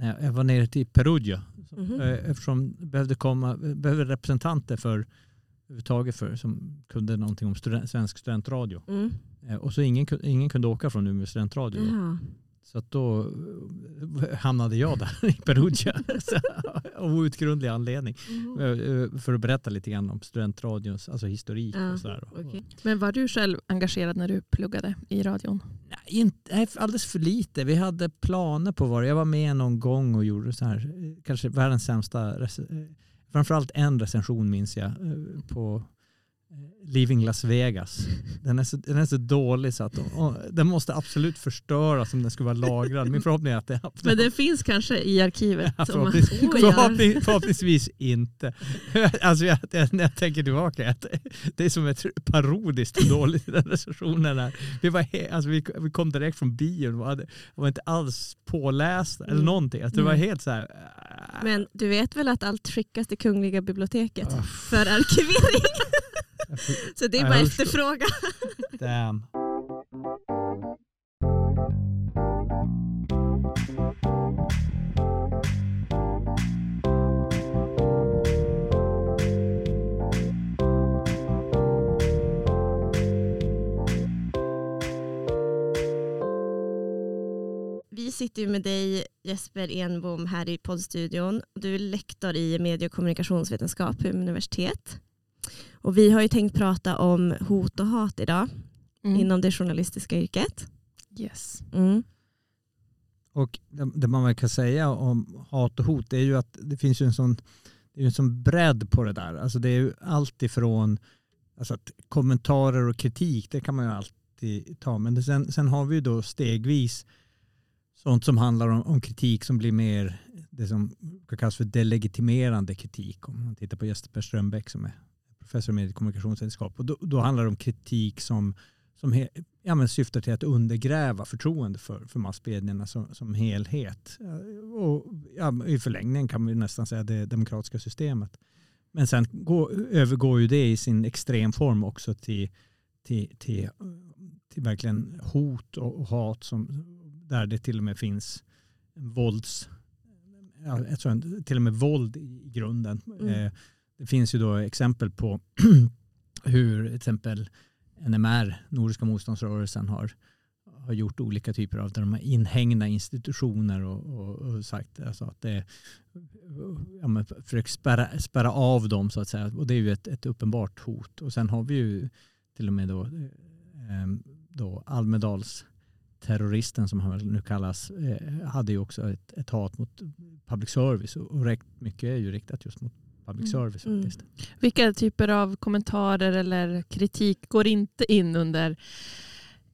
när jag var nere till Perugia. Mhm. Eh, Eftersom det behövde komma behövde representanter för överhuvudtaget för som kunde någonting om student, svensk studentradio. Mm. Eh, Och så ingen, ingen kunde åka från Umeå studentradio. då. Så då eh, hamnade jag där i Perugia. Av outgrundlig anledning. Eh, För att berätta lite grann om studentradions alltså historik. Ja, och sådär. okej. Men var du själv engagerad när du pluggade i radion? Nej, inte, alldeles för lite. Vi hade planer på vad Jag var med någon gång och gjorde så här, kanske världens sämsta, framförallt en recension minns jag, på Leaving Las Vegas. Den är så, den är så dålig så att och, den måste absolut förstöras om den skulle vara lagrad. Min förhoppning är att det Men det finns kanske i arkivet. Ja, förhoppnings, Oh, förhoppning, förhoppningsvis inte. Alltså jag, när jag tänker tillbaka, att det är som ett parodiskt dåligt den recensionen. Här. Vi, var alltså vi, vi kom direkt från bion och hade, var inte alls pålästa eller Mm. någonting. Alltså det var Mm. helt så här... äh, Men du vet väl att allt skickas till Kungliga biblioteket ah, för arkivering? Så det är bara efterfråga. damn. Vi sitter ju med dig Jesper Enbom här i poddstudion. Du är lektor i medie och kommunikationsvetenskap på Umeå universitet. Och vi har ju tänkt prata om hot och hat idag Mm. inom det journalistiska yrket. Yes. Mm. Och det, det man väl kan säga om hat och hot är ju att det finns ju en sån, det är en sån bredd på det där. Alltså det är ju allt ifrån alltså att kommentarer och kritik, det kan man ju alltid ta. Men det, sen, sen har vi ju då stegvis sånt som handlar om, om kritik som blir mer det som kan kallas för delegitimerande kritik. Om man tittar på Jesper Strömbäck som är professor och kommunikationsvetenskap. Och då, då handlar det om kritik som, som he, ja, men syftar till att undergräva förtroende för, för massmedierna som, som helhet. Eh, Och, ja, I förlängningen kan vi nästan säga det demokratiska systemet. Men sen gå, övergår ju det i sin extremform också till, till, till, till verkligen hot och, och hat som, där det till och med finns vålds, en- till och med våld i grunden. Mm. Det finns ju då exempel på hur till exempel NMR, Nordiska motståndsrörelsen, har, har gjort olika typer av där de har inhägna institutioner och, och, och sagt alltså att det ja, men försökt spärra, spärra av dem så att säga. Och det är ju ett, ett uppenbart hot. Och sen har vi ju till och med då, ehm, då Almedals terroristen som han väl nu kallas eh, hade ju också ett, ett hat mot public service och, och rätt mycket är ju riktat just mot public Mm. service Mm. faktiskt. Vilka typer av kommentarer eller kritik går inte in under,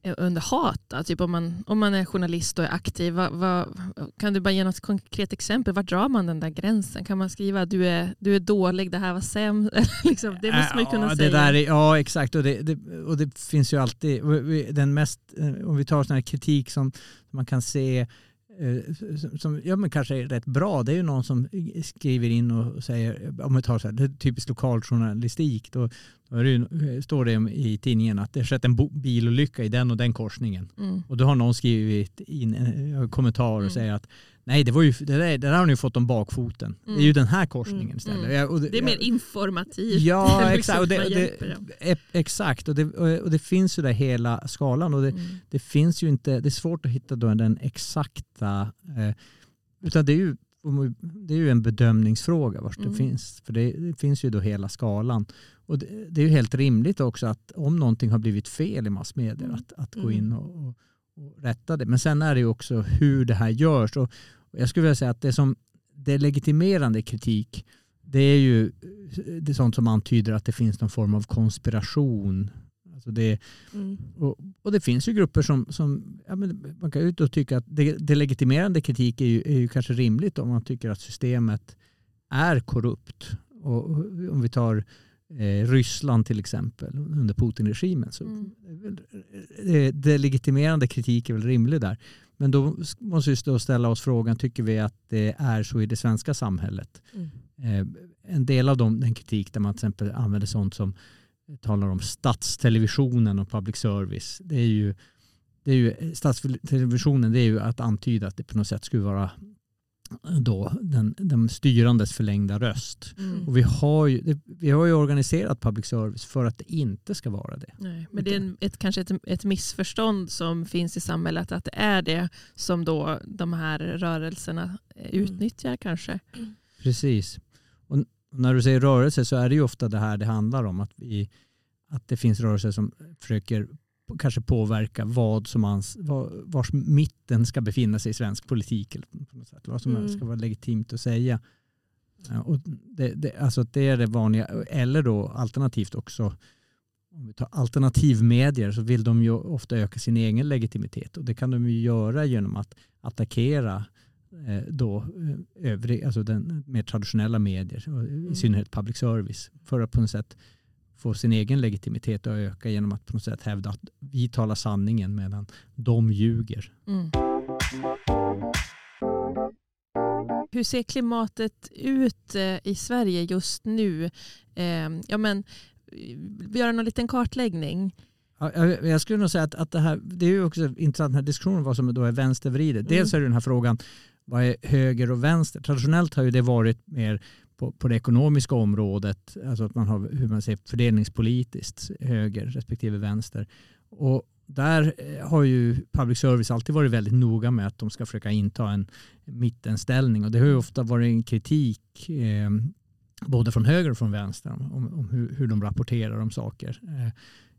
eh, under hat? Då? Typ om, man, om man är journalist och är aktiv, vad, vad, kan du bara ge något konkret exempel? Var drar man den där gränsen? Kan man skriva du är, du är dålig, det här var sämst? liksom, det måste man ju kunna ja, säga. Det där är, ja, exakt. Och det, det, och det finns ju alltid, den mest, eh, om vi tar sån här kritik som man kan se eh, som- som ja, men kanske är rätt bra, det är ju någon som skriver in och säger, om vi tar så här, typiskt lokaljournalistik, då, då det ju, står det i tidningen att det har skett en bilolycka i den och den korsningen. Mm. Och då har någon skrivit in en kommentar och Mm. säger att nej, det, var ju, det, där, det där har ni fått om bakfoten. Det är Mm. ju den här korsningen Mm. istället. Mm. Ja, och Det är mer informativt. Ja, Liksom, exakt. Och det, och det, exakt. Och det, och det finns ju där hela skalan. Och det, Mm. det finns ju inte, det är svårt att hitta då den exakta, eh, utan det är ju det är ju en bedömningsfråga vart Mm. det finns. För det, det finns ju då hela skalan. Och det, det är ju helt rimligt också att om någonting har blivit fel i massmedier Mm. att, att gå Mm. in och, och, och rätta det. Men sen är det ju också hur det här görs. Och jag skulle vilja säga att det som det legitimerande kritik det är ju det är sånt som antyder att det finns någon form av konspiration. Alltså det, Mm. och, och det finns ju grupper som, som ja, man kan ju ut och tycka att det, det legitimerande kritik är ju, är ju kanske rimligt om man tycker att systemet är korrupt. Och och om vi tar eh, Ryssland till exempel under Putin-regimen så Mm. väl, eh, det legitimerande kritik är väl rimlig där. Men då måste vi ställa oss frågan, tycker vi att det är så i det svenska samhället? Mm. Eh, en del av dem, den kritik där man till exempel använder sånt som talar om statstelevisionen och public service. Det är ju, det är ju, statstelevisionen det är ju att antyda att det på något sätt skulle vara då den, den styrandes förlängda röst. Mm. Och vi har, ju, vi har ju organiserat public service för att det inte ska vara det. Nej, men det är en, ett, kanske ett, ett missförstånd som finns i samhället att det är det som då de här rörelserna eh, utnyttjar kanske. Precis. Och när du säger rörelse så är det ju ofta det här det handlar om. Att, vi, att det finns rörelser som försöker kanske påverka vad som ans, vad, vars mitten ska befinna sig i svensk politik. Eller på något sätt, vad som Mm. ska vara legitimt att säga. Och det, det, alltså det är det vanliga. Eller då alternativt också om vi tar alternativmedier så vill de ju ofta öka sin egen legitimitet och det kan de ju göra genom att attackera eh, då eh, övrig, alltså den mer traditionella medier, i synnerhet public service, för att på något sätt få sin egen legitimitet att öka genom att på något sätt hävda att vi talar sanningen medan de ljuger. Mm. Hur ser klimatet ut eh, i Sverige just nu? Eh, ja, men, eh, göra någon liten kartläggning. Ja, Jag jag skulle nog säga att, att det här, det är ju också intressant den här diskussionen vad som då är vänstervridet. Dels är det den här frågan, vad är höger och vänster? Traditionellt har ju det varit mer på, på det ekonomiska området, alltså att man har hur man ser fördelningspolitiskt höger respektive vänster. Och där eh, har ju public service alltid varit väldigt noga med att de ska försöka inta en mittenställning och det har ju ofta varit en kritik eh, både från höger och från vänster om, om, om hur, hur de rapporterar om saker. Eh,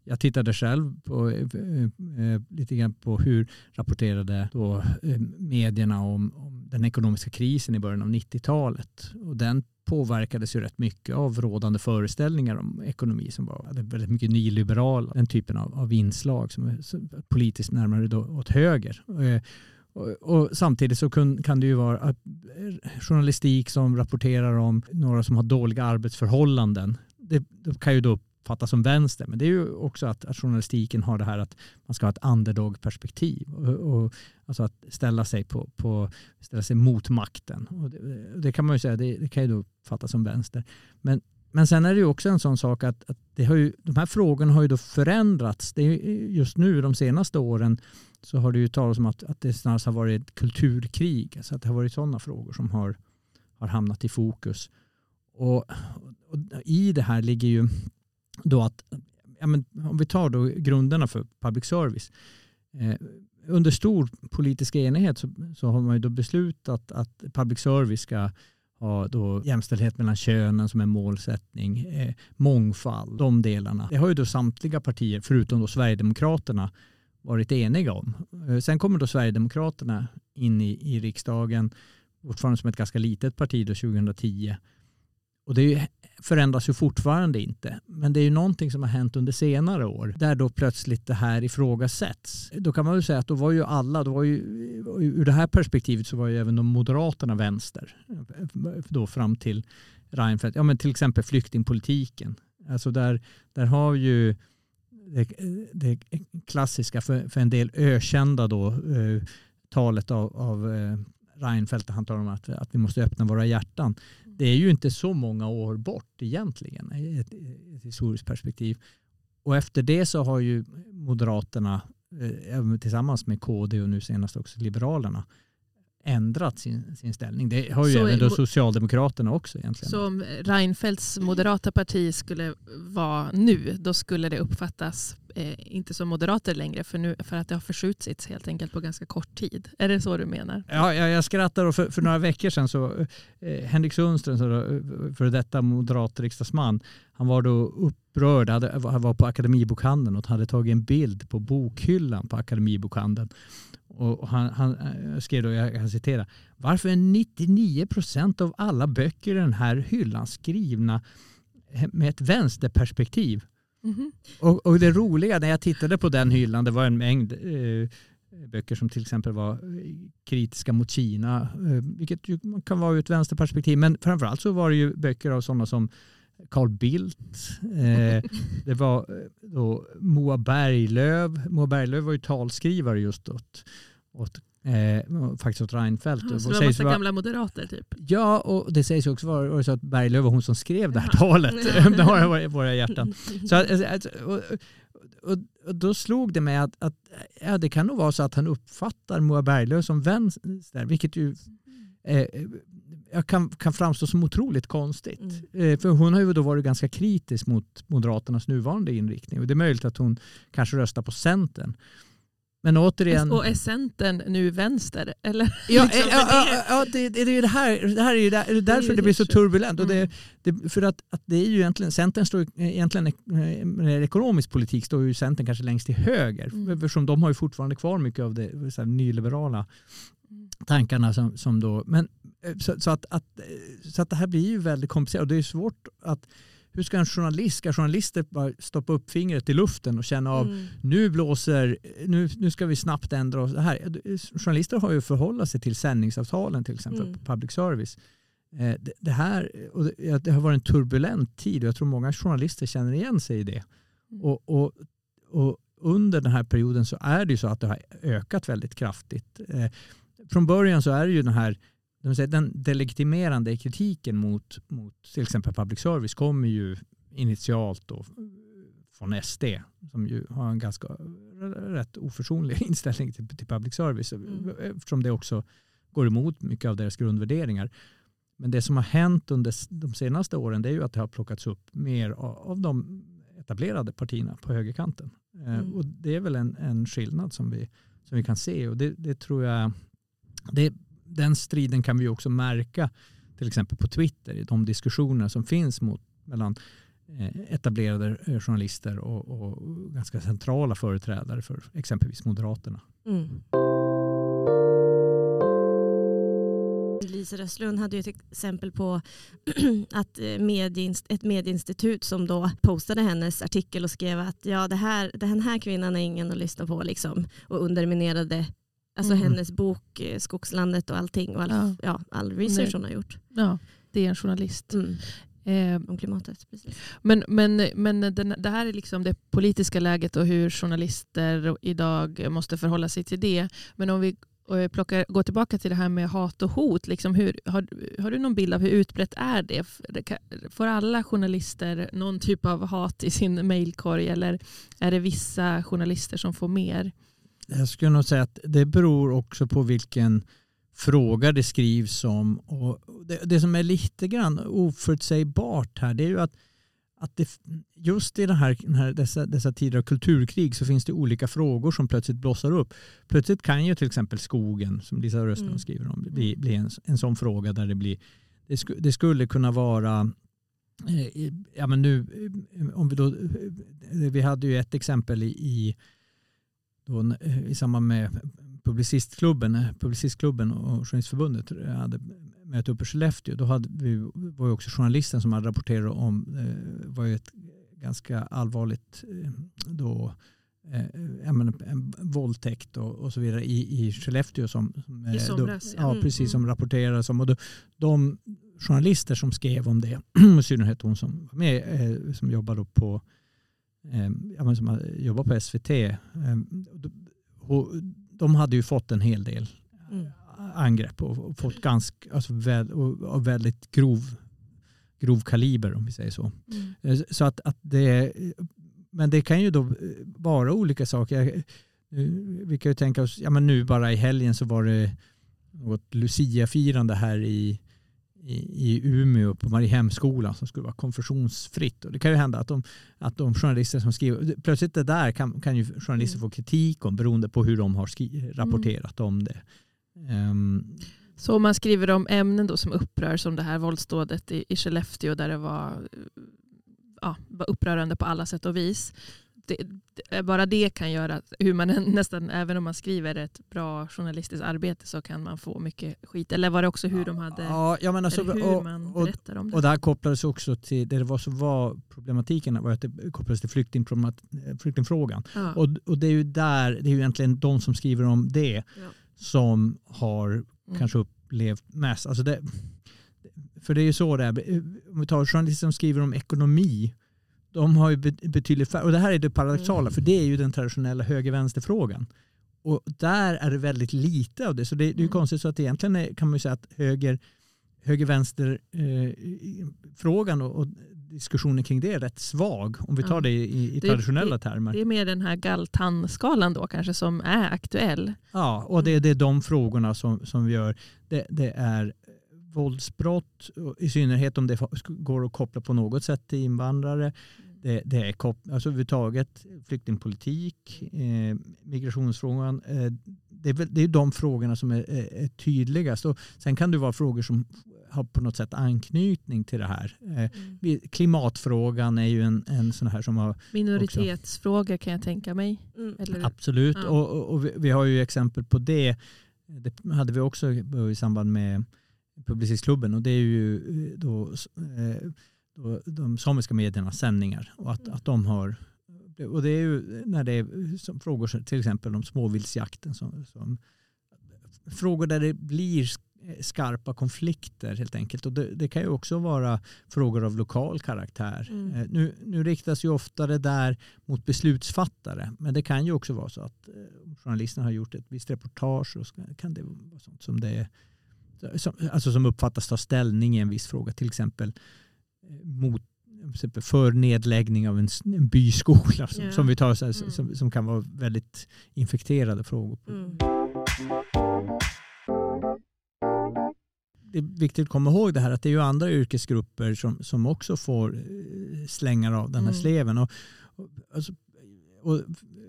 jag tittade själv på, eh, eh, lite grann på hur rapporterade då, eh, medierna om, om den ekonomiska krisen i början av 90-talet. Och den påverkades ju rätt mycket av rådande föreställningar om ekonomi som var väldigt mycket nyliberala, den typen av, av inslag som är politiskt närmare då åt höger. Eh, och, och samtidigt så kun, kan det ju vara att, eh, journalistik som rapporterar om några som har dåliga arbetsförhållanden. Det, det kan ju då uppfattas som vänster. Men det är ju också att, att journalistiken har det här att man ska ha ett underdog-perspektiv. Och, och, alltså att ställa sig, på, på, ställa sig mot makten. Och det, det kan man ju säga, det, det kan ju då uppfattas som vänster. Men, men sen är det ju också en sån sak att, att det har ju, de här frågorna har ju då förändrats. Det är just nu de senaste åren så har det ju talats om att, att det snarast har varit ett kulturkrig. Alltså att det har varit sådana frågor som har, har hamnat i fokus. Och, och i det här ligger ju då att, ja men, om vi tar då grunderna för public service. Eh, under stor politisk enighet så, så har man ju då beslutat att public service ska ha då jämställdhet mellan könen som en målsättning, eh, mångfald, de delarna. Det har ju då samtliga partier, förutom då Sverigedemokraterna, varit eniga om. Eh, sen kommer då Sverigedemokraterna in i, i riksdagen, fortfarande som ett ganska litet parti då 2010. Och det förändras ju fortfarande inte. Men det är ju någonting som har hänt under senare år där då plötsligt det här ifrågasätts. Då kan man väl säga att då var ju alla, då var ju, ur det här perspektivet så var ju även de moderaterna vänster. Då fram till Reinfeldt. Ja men till exempel flyktingpolitiken. Alltså där, där har ju det, det klassiska för, för en del ökända då eh, talet av, av eh, Reinfeldt han talar om att, att vi måste öppna våra hjärtan. Det är ju inte så många år bort egentligen i ett, ett historiskt perspektiv. Och efter det så har ju Moderaterna eh, tillsammans med KD och nu senast också Liberalerna ändrat sin, sin ställning. Det har ju Så även då mo- Socialdemokraterna också egentligen. Så om Reinfeldts moderata parti skulle vara nu, då skulle det uppfattas eh, inte som moderater längre för, nu, för att det har förskjutits helt enkelt på ganska kort tid. Är det så du menar? Ja, jag, jag skrattar för, för några veckor sedan så eh, Henrik Sundström, eh, för detta moderat riksdagsman, han var då upprörd, hade, han var på Akademibokhandeln och hade tagit en bild på bokhyllan på Akademibokhandeln. Och han, han eh, skrev då, jag kan citera, varför är 99 procent av alla böcker i den här hyllan skrivna med ett vänsterperspektiv? Mhm. Och, och det roliga när jag tittade på den hyllan, det var en mängd eh, böcker som till exempel var eh, kritiska mot Kina, eh, vilket ju kan vara ur ett vänsterperspektiv, men framförallt så var det ju böcker av sådana som Carl Bildt, eh, det var eh, då Moa Berglöf, Moa Berglöf var ju talskrivare just åt, åt eh, faktiskt åt Reinfeldt. Ja, så det var massa vara- gamla moderater typ? Ja, och det sägs också vara, var så att Berglöf var hon som skrev det här talet. Det har våra, våra hjärtan. Så alltså, alltså, och, och, och då slog det mig att, att ja, det kan nog vara så att han uppfattar Moa Berglöf som vänster, vilket ju eh, jag kan, kan framstå som otroligt konstigt. Mm. Eh, för hon har ju då varit ganska kritisk mot Moderaternas nuvarande inriktning. Och det är möjligt att hon kanske röstar på Centern. Men återigen... Och är Centern nu vänster? Eller? Ja, Liksom, eh, ja, ja, ja det, det är ju det här, det här är ju där, det är därför det blir så turbulent. Och det, det, för att, att det är ju egentligen, Centern står egentligen, eh, med ekonomisk politik står ju Centern kanske längst till höger. Mm. Eftersom de har ju fortfarande kvar mycket av det här, nyliberala Mm. tankarna som, som då, men eh, så, så, att, att, eh, så att det här blir ju väldigt komplicerat och det är svårt att hur ska en journalist, ska journalister bara stoppa upp fingret i luften och känna av Mm. nu blåser, nu, nu ska vi snabbt ändra oss. Det här. Journalister har ju att förhålla sig till sändningsavtalen till exempel Mm. på public service. Eh, det, det, här, och det, det har varit en turbulent tid och jag tror många journalister känner igen sig i det. Mm. Och, och, och under den här perioden så är det ju så att det har ökat väldigt kraftigt. Eh, från början så är det ju den här de säger, den delegitimerande kritiken mot, mot till exempel public service kommer ju initialt då från SD som ju har en ganska rätt oförsonlig inställning till, till public service Mm. eftersom det också går emot mycket av deras grundvärderingar. Men det som har hänt under de senaste åren det är ju att det har plockats upp mer av, av de etablerade partierna på högerkanten. Eh, Mm. Och det är väl en, en skillnad som vi, som vi kan se och det, det tror jag det, den striden kan vi också märka till exempel på Twitter i de diskussioner som finns mot, mellan eh, etablerade eh, journalister och, och ganska centrala företrädare för exempelvis Moderaterna. Mm. Lisa Röstlund hade ju ett exempel på att eh, medieinst- ett medieinstitut som då postade hennes artikel och skrev att ja, det här, den här kvinnan är ingen att lyssna på liksom, och underminerade alltså Mm. hennes bok eh, Skogslandet och allting och all, Ja. ja. all research hon har gjort Ja, det är en journalist. mm. Eh, om klimatet. Precis. Men, men, men den, det här är liksom det politiska läget och hur journalister idag måste förhålla sig till det. Men om vi eh, plockar, går tillbaka till det här med hat och hot. Liksom hur, har, har du någon bild av hur utbrett är det? Får alla journalister någon typ av hat i sin mejlkorg eller är det vissa journalister som får mer? Jag skulle nog säga att det beror också på vilken fråga det skrivs om. Och det, det som är lite grann oförutsägbart här det är ju att, att det, just i den här, den här, dessa, dessa tider av kulturkrig så finns det olika frågor som plötsligt blossar upp. Plötsligt kan ju till exempel skogen, som Lisa Röstlund Mm. skriver om, bli, bli en, en sån fråga där det blir det, sku, det skulle kunna vara eh, ja men nu eh, om vi då eh, vi hade ju ett exempel i, i då, eh, i samband med Publicistklubben, eh, Publicistklubben och Journalistförbundet hade möte uppe i Skellefteå. Då hade vi, var ju också journalisten som hade rapporterat om eh, var ju ett ganska allvarligt eh, då, eh, menar, en våldtäkt och, och så vidare i, i Skellefteå. Som, som, eh, I somras, Då, ja. Mm, precis som mm. rapporterades om. Och då, de journalister som skrev om det, i synnerhet hon som var med, eh, som jobbar då på eh, som jobbar på SVT. Eh, och de hade ju fått en hel del Mm. angrepp och, fått ganska, alltså, väl, och, väldigt grov, grov kaliber om vi säger så. Mm. Eh, Så att, att det, men det kan ju då vara olika saker. Vi kan ju tänka oss, ja men nu bara i helgen så var det något Lucia-firande här i, i, i Umeå på Mariehemskolan som skulle vara konfessionsfritt. Och det kan ju hända att de, att de journalister som skriver, plötsligt det där kan, kan ju journalister Mm. få kritik om beroende på hur de har skri, rapporterat om det. Ehm, Så om man skriver om ämnen då som upprör som det här våldsdådet i, i Skellefteå där det var, ja, var upprörande på alla sätt och vis. Det, bara det kan göra att hur man nästan, även om man skriver ett bra journalistiskt arbete så kan man få mycket skit. Eller var det också hur de hade, ja, jag menar, så, hur och, man berättar om det? Och det här kopplades också till, det var så var problematiken var att det kopplades till flyktingfrågan. ja. Och, och det är ju där, det är ju egentligen de som skriver om det Ja. som har Mm. kanske upplevt mest. Alltså det, för det är ju så det är. Om vi tar journalister som skriver om ekonomi, de har ju bet- betydligt färre, och det här är det paradoxala, Mm. för det är ju den traditionella höger-vänster-frågan. Och där är det väldigt lite av det. Så det, det är ju Mm. konstigt så att egentligen är, kan man ju säga att höger, höger-vänster eh, och, och diskussionen kring det är rätt svag, om vi tar Ja. det i, i Det- traditionella termer. Det är mer den här Galtan-skalan då kanske som är aktuell. Ja, och det, det är de frågorna som, som vi gör. Det, det är våldsbrott, i synnerhet om det går att koppla på något sätt till invandrare. Det, det är kop- alltså överhuvudtaget flyktingpolitik, eh, migrationsfrågan. Eh, det, är väl, det är de frågorna som är, är, är tydligast. Och sen kan det vara frågor som har på något sätt anknytning till det här. Eh, vi- klimatfrågan är ju en, en sån här som har Minoritetsfrågor kan jag tänka mig. Mm. Eller, Absolut, Ja. och, och, och vi, vi har ju exempel på det. Det hade vi också i samband med Publicistklubben och det är ju eh, då, eh, då de samiska mediernas sändningar och att, att de har och det är ju när det är frågor till exempel om småviltsjakten som, som frågor där det blir skarpa konflikter helt enkelt. Och det, det kan ju också vara frågor av lokal karaktär. Mm. Eh, Nu, nu riktas ju ofta det där mot beslutsfattare. Men det kan ju också vara så att eh, om journalisten har gjort ett visst reportage så ska, kan det vara sånt som det är som, alltså som uppfattas ta ställning i en viss fråga. Till exempel eh, mot för nedläggning av en, en byskola som, Ja. som vi tar här, Mm. som, som kan vara väldigt infekterade frågor. Mm. det är viktigt att komma ihåg det här att det är ju andra yrkesgrupper som, som också får eh, slängar av den här Mm. sleven. Och, och, alltså, och,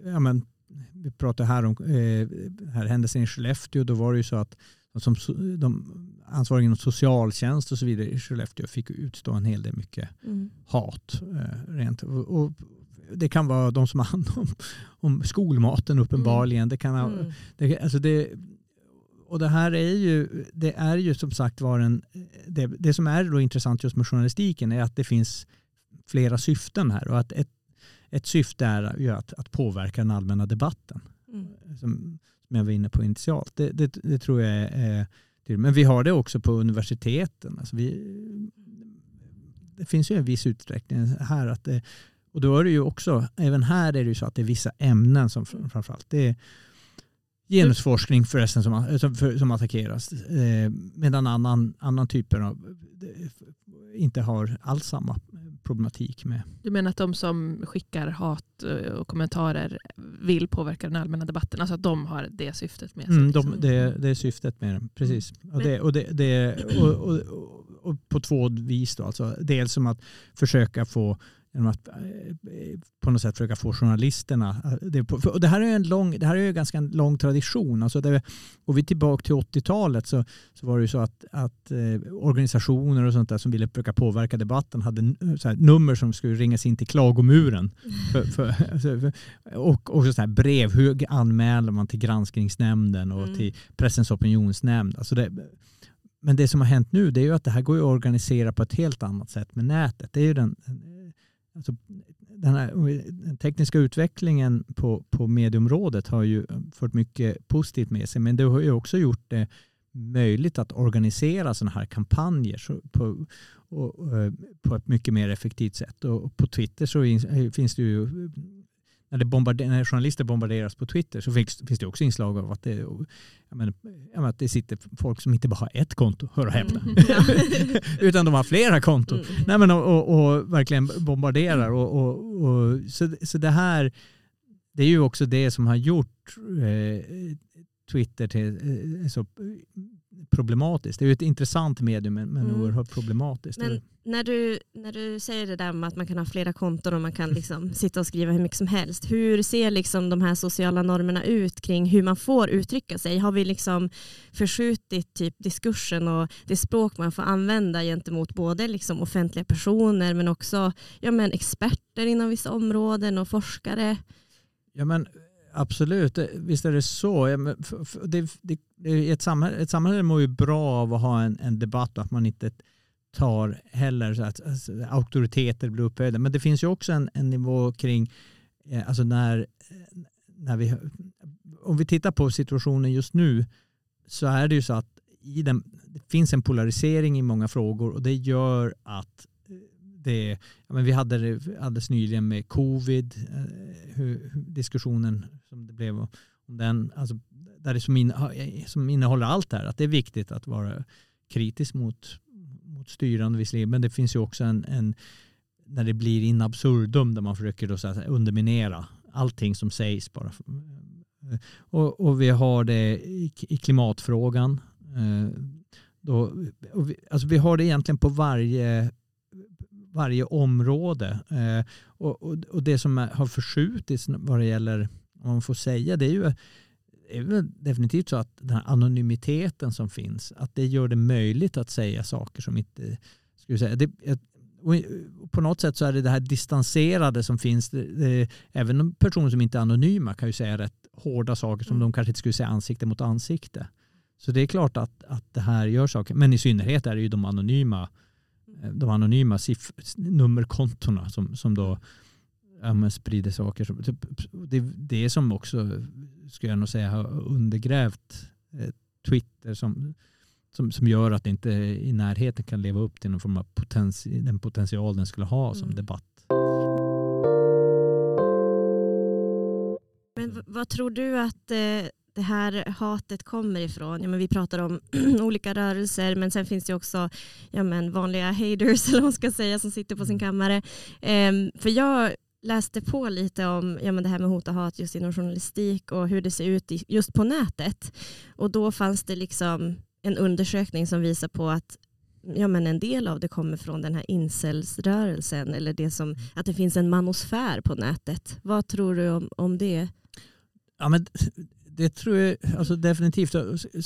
ja, men, vi pratar här om eh, här händelsen i Skellefteå. Då var det ju så att som, so- de ansvariga inom socialtjänst och så vidare i Skellefteå fick utstå en hel del mycket Mm. hat. Eh, rent. Och, och det kan vara de som har hand om, om skolmaten uppenbarligen. Det kan ha, Mm. det, alltså det, och det här är ju, det är ju som sagt var en, det, det som är då intressant just med journalistiken är att det finns flera syften här och att ett, ett syfte är ju att, att påverka den allmänna debatten Mm. som, som jag var inne på initialt. Det, det, det tror jag är, är men vi har det också på universiteten. Alltså vi, det finns ju en viss utsträckning här att det, och då är det ju också, även här är det ju så att det är vissa ämnen som framförallt, det är genusforskning förresten som, som, för- som attackeras. Eh, medan annan, annan typer av eh, inte har alls samma problematik med. Du menar att de som skickar hat eh, och kommentarer vill påverka den allmänna debatten? Alltså att de har det syftet med sig? Mm, liksom. de, det, det är syftet med det, precis. Och, det, och, det, det, och, och, och, och på två vis då. Alltså, dels som att försöka få genom att eh, på något sätt försöka få journalisterna. eh, Det, här är ju en lång, det här är ju en ganska lång tradition. Alltså det, och vi tillbaka till 80-talet så, så var det ju så att, att eh, organisationer och sånt där som ville försöka påverka debatten hade här, nummer som skulle ringas in till klagomuren. För, för, alltså, och också så här brev, hur anmäler man till granskningsnämnden och Mm. till pressens opinionsnämnd. Alltså det, men det som har hänt nu det är ju att det här går att organisera på ett helt annat sätt med nätet. Det är ju den, alltså, den, här, den tekniska utvecklingen på, på medieområdet har ju fört mycket positivt med sig men det har ju också gjort det möjligt att organisera sådana här kampanjer på, och, och, på ett mycket mer effektivt sätt. Och på Twitter så finns det ju när, det bombarder, när journalister bombarderas på Twitter så finns, finns det också inslag av att det, jag menar, jag menar, att det sitter folk som inte bara har ett konto, hör och häpna, Mm. Ja. utan de har flera konton. Mm. Nej, men, och, och, och verkligen bombarderar. Och, och, och, så, så det här, det är ju också det som har gjort eh, Twitter till eh, så problematiskt. Det är ju ett intressant medium men, men Mm. oerhört problematiskt. Men när du, när du säger det där med att man kan ha flera konton och man kan liksom sitta och skriva hur mycket som helst. Hur ser liksom de här sociala normerna ut kring hur man får uttrycka sig? Har vi liksom förskjutit typ diskursen och det språk man får använda gentemot både liksom offentliga personer men också ja, men experter inom vissa områden och forskare? Ja men absolut, eh, visst är det så. Det, det, ett, samhälle, ett samhälle mår ju bra av att ha en, en debatt och att man inte tar heller så att alltså, auktoriteter blir upphöjda. Men det finns ju också en, en nivå kring, eh, alltså när, eh, när vi, om vi tittar på situationen just nu så är det ju så att i den, det finns en polarisering i många frågor och det gör att det, ja, men vi hade det alldeles nyligen med covid, eh, hur, hur diskussionen som det blev om den, alltså, där det som, in, eh, som innehåller allt det här, att det är viktigt att vara kritisk mot, mot styrande visserligen, men det finns ju också en, en när det blir in absurdum där man försöker då så här underminera allting som sägs bara. Eh, och, och vi har det i, i klimatfrågan. Då, vi, alltså vi har det egentligen på varje, varje område. Eh, och, och, och, det som har förskjutits vad det gäller, om man får säga, det är ju är väl definitivt så att den här anonymiteten som finns, att det gör det möjligt att säga saker som inte... Ska säga, det, på något sätt så är det det här distanserade som finns. Det, även personer som inte är anonyma kan ju säga rätt hårda saker som mm. de kanske inte skulle säga ansikte mot ansikte. Så det är klart att, att det här gör saker. Men i synnerhet är det ju de anonyma, de anonyma nummerkontona som, som då ja, sprider saker. Det, det som också, skulle jag nog säga, har undergrävt eh, Twitter som, som, som gör att det inte i närheten kan leva upp till någon form av potential, den potential den skulle ha som mm. debatt. Men vad tror du att eh, det här hatet kommer ifrån? Ja, men vi pratar om olika rörelser men sen finns det också ja, men vanliga haters eller vad man ska säga som sitter på sin mm. kammare. Um, för jag läste på lite om ja, men det här med hot och hat just inom journalistik och hur det ser ut just på nätet. Och då fanns det liksom en undersökning som visar på att ja, men en del av det kommer från den här incelsrörelsen eller det som, att det finns en manosfär på nätet. Vad tror du om, om det? Ja, men det tror jag alltså definitivt.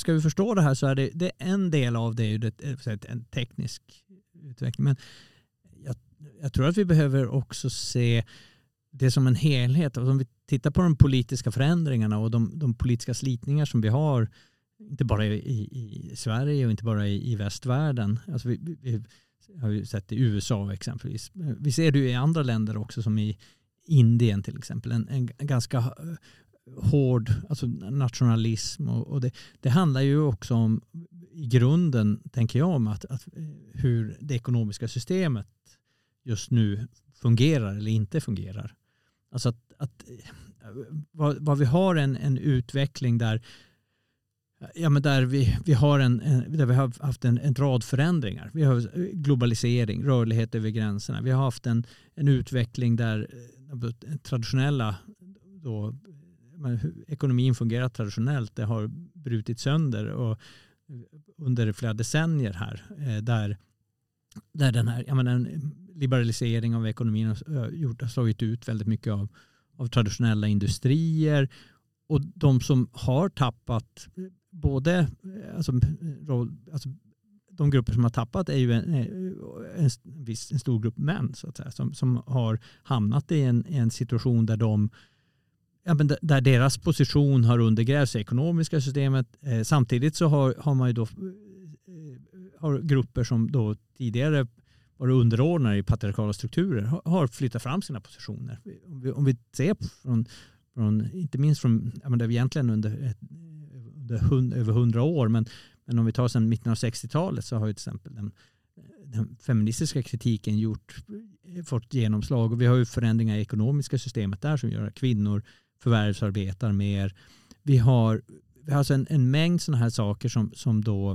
Ska vi förstå det här så är det, det är en del av det, det eh, en teknisk utveckling. Men jag, jag, tror att vi behöver också se det som en helhet. Alltså om vi tittar på de politiska förändringarna och de, de politiska slitningar som vi har, inte bara i, i, i Sverige och inte bara i, i västvärlden. Alltså vi, vi, har ju sett i USA exempelvis. Vi ser det ju i andra länder också som i Indien till exempel. En, en ganska eh, hård alltså nationalism. Och, och det, det, handlar ju också om, i grunden, tänker jag, om att, att, eh, hur det ekonomiska systemet just nu fungerar eller inte fungerar. Alltså att, att eh, vad, vad vi har en, en utveckling där Ja, men där vi, vi har, en, där vi har haft en, en rad förändringar. Vi har eh, globalisering, rörlighet över gränserna. Vi har haft en, en utveckling där traditionella då, ekonomin fungerar traditionellt, det har brutit sönder och under flera decennier här eh, där, där den här jag menar, en liberalisering av ekonomin har, eh, gjort, har slagit ut väldigt mycket av, av traditionella industrier. Och de som har tappat både eh, alltså, alltså, de grupper som har tappat är ju en, en, viss, en stor grupp män så att säga, som, som har hamnat i en, en situation där de ja, men där deras position har undergrävts i ekonomiska systemet. Eh, samtidigt så har, har man ju då eh, har grupper som då tidigare var underordnade i patriarkala strukturer har flyttat fram sina positioner. Om vi, om vi ser från, från, inte minst från, ja, men det är egentligen under, ett, under hund, över hundra år, men, men om vi tar sedan mitten av 60-talet så har ju till exempel den, den feministiska kritiken gjort, fått genomslag och vi har ju förändringar i ekonomiska systemet där som gör att kvinnor förvärvsarbetar mer. Vi har, vi har alltså en, en mängd sådana här saker som, som då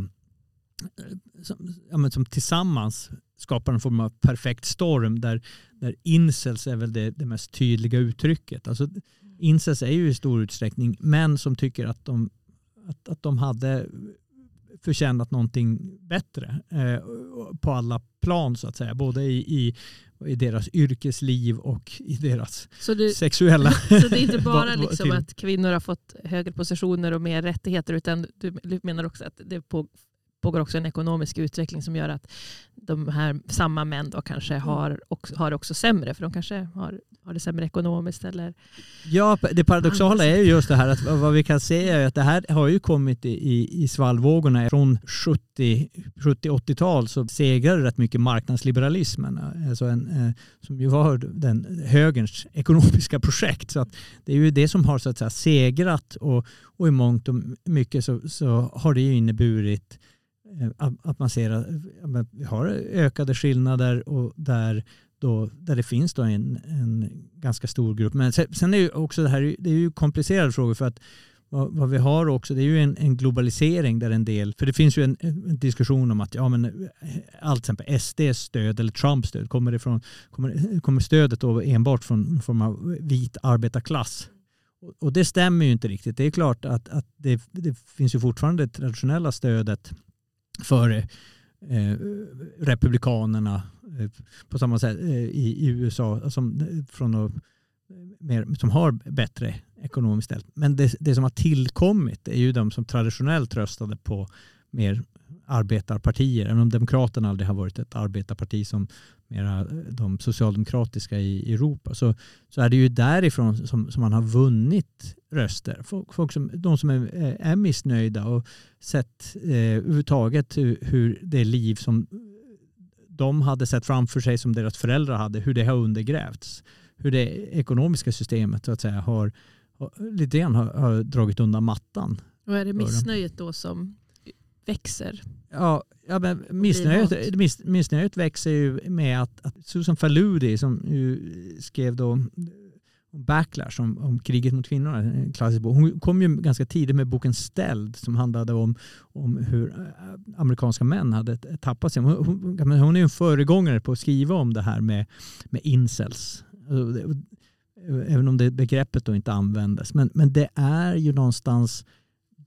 eh, som, ja, som tillsammans skapar en form av perfekt storm där, där incels är väl det, det mest tydliga uttrycket. Alltså, incels är ju i stor utsträckning män som tycker att de, att, att de hade förtjänat någonting bättre eh, på alla plan så att säga. Både i, i i deras yrkesliv och i deras så du, sexuella... Så det är inte bara liksom att kvinnor har fått högre positioner och mer rättigheter utan du menar också att det pågår också en ekonomisk utveckling som gör att de här samma män då kanske mm. har, också, har också sämre för de kanske har, har det sämre ekonomiskt eller? Ja, det paradoxala är ju just det här att vad vi kan se är att det här har ju kommit i, i, svallvågorna. Från 70-80-tal så segrade rätt mycket marknadsliberalismen alltså en, eh, som ju var den högerns ekonomiska projekt. Så det är ju det som har så att säga segrat och, och i mångt och mycket så, så har det ju inneburit Eh, att man ser att vi har ökade skillnader och där, då, där det finns då en, en ganska stor grupp. Men sen är ju också det här det är ju komplicerade frågor för att vad, vad vi har också, det är ju en, en, globalisering där en del, för det finns ju en, en diskussion om att ja, men, eh, allt exempel SDs stöd eller Trumps stöd, kommer, ifrån, kommer, kommer stödet då enbart från en form av vit arbetarklass? Och det stämmer ju inte riktigt. Det är klart att, att det, det finns ju fortfarande det traditionella stödet för Eh, republikanerna eh, på samma sätt eh, i, USA som, från, mer, som har bättre ekonomiskt ställt. Men det, det som har tillkommit är ju de som traditionellt röstade på mer arbetarpartier. Även om Demokraterna aldrig har varit ett arbetarparti som mera de socialdemokratiska i Europa så, så är det ju därifrån som, som man har vunnit röster. Folk, folk som, de som är, är missnöjda och sett eh, överhuvudtaget hur, hur det liv som de hade sett framför sig som deras föräldrar hade, hur det har undergrävts. Hur det ekonomiska systemet så att säga har, har lite grann har, har dragit undan mattan. Och är det missnöjet då som växer? Ja, ja men missnöjet, miss, missnöjet växer ju med att, att Susan Faludi som skrev då om backlash, om, om kriget mot kvinnor, en klassisk bok. Hon kom ju ganska tidigt med boken Ställd som handlade om, om hur äh, amerikanska män hade tappat sig. Hon, hon, hon är ju en föregångare på att skriva om det här med, med incels. Alltså, även om det begreppet då inte användes. Men, men det är ju någonstans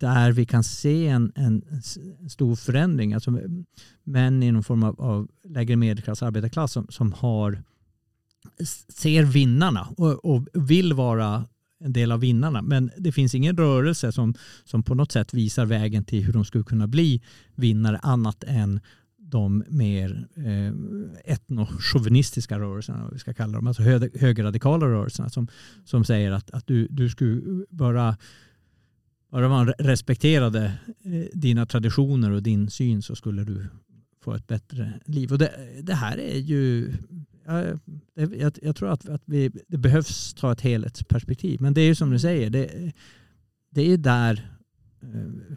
där vi kan se en, en, stor förändring. Alltså män i någon form av, av lägre medelklass, arbetarklass som, som har, ser vinnarna och, och, vill vara en del av vinnarna. Men det finns ingen rörelse som, som på något sätt visar vägen till hur de skulle kunna bli vinnare annat än de mer eh, etnochauvinistiska rörelserna, vi ska kalla dem, alltså högerradikala rörelserna som, som säger att, att du, du skulle bara bara man respekterade eh, dina traditioner och din syn så skulle du få ett bättre liv. Och det, det här är ju... Jag, jag, tror att, att vi, det behövs ta ett helhetsperspektiv. Men det är ju som du säger, det, det är där eh,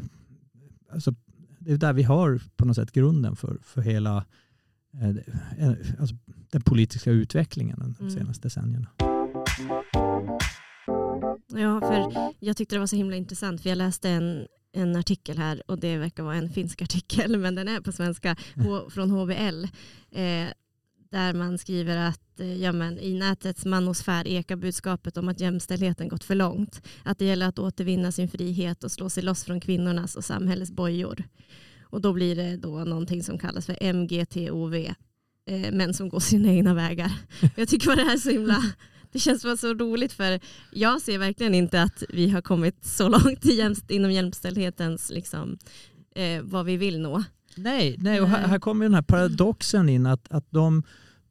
alltså, det är där vi har på något sätt grunden för, för hela eh, alltså, den politiska utvecklingen de mm. senaste decennierna. Ja, för jag tyckte det var så himla intressant för jag läste en, en artikel här och det verkar vara en finsk artikel men den är på svenska från HBL eh, där man skriver att eh, ja, men, i nätets manosfär ekar budskapet om att jämställdheten gått för långt. Att det gäller att återvinna sin frihet och slå sig loss från kvinnornas och samhällets bojor. Och då blir det då någonting som kallas för MGTOV, eh, män som går sina egna vägar. Jag tycker bara det här är så himla det känns bara så roligt för jag ser verkligen inte att vi har kommit så långt inom jämställdhetens, liksom, eh, vad vi vill nå. Nej, nej och här, här kommer den här paradoxen in att, att de,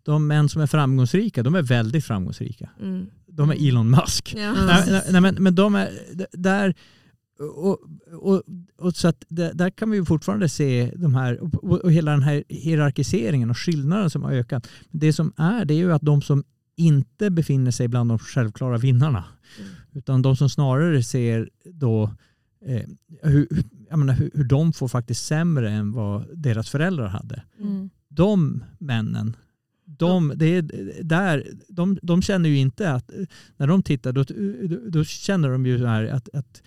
de män som är framgångsrika, de är väldigt framgångsrika. Mm. De är Elon Musk. Ja. Nej, nej, men, men de är där och, och, och, så att där kan vi fortfarande se de här och, och hela den här hierarkiseringen och skillnaden som har ökat. Det som är det är ju att de som inte befinner sig bland de självklara vinnarna. Mm. Utan de som snarare ser då eh, hur, menar, hur, hur, de får faktiskt sämre än vad deras föräldrar hade. Mm. De männen, de, det är där, de, de känner ju inte att när de tittar då, då känner de ju så här att, att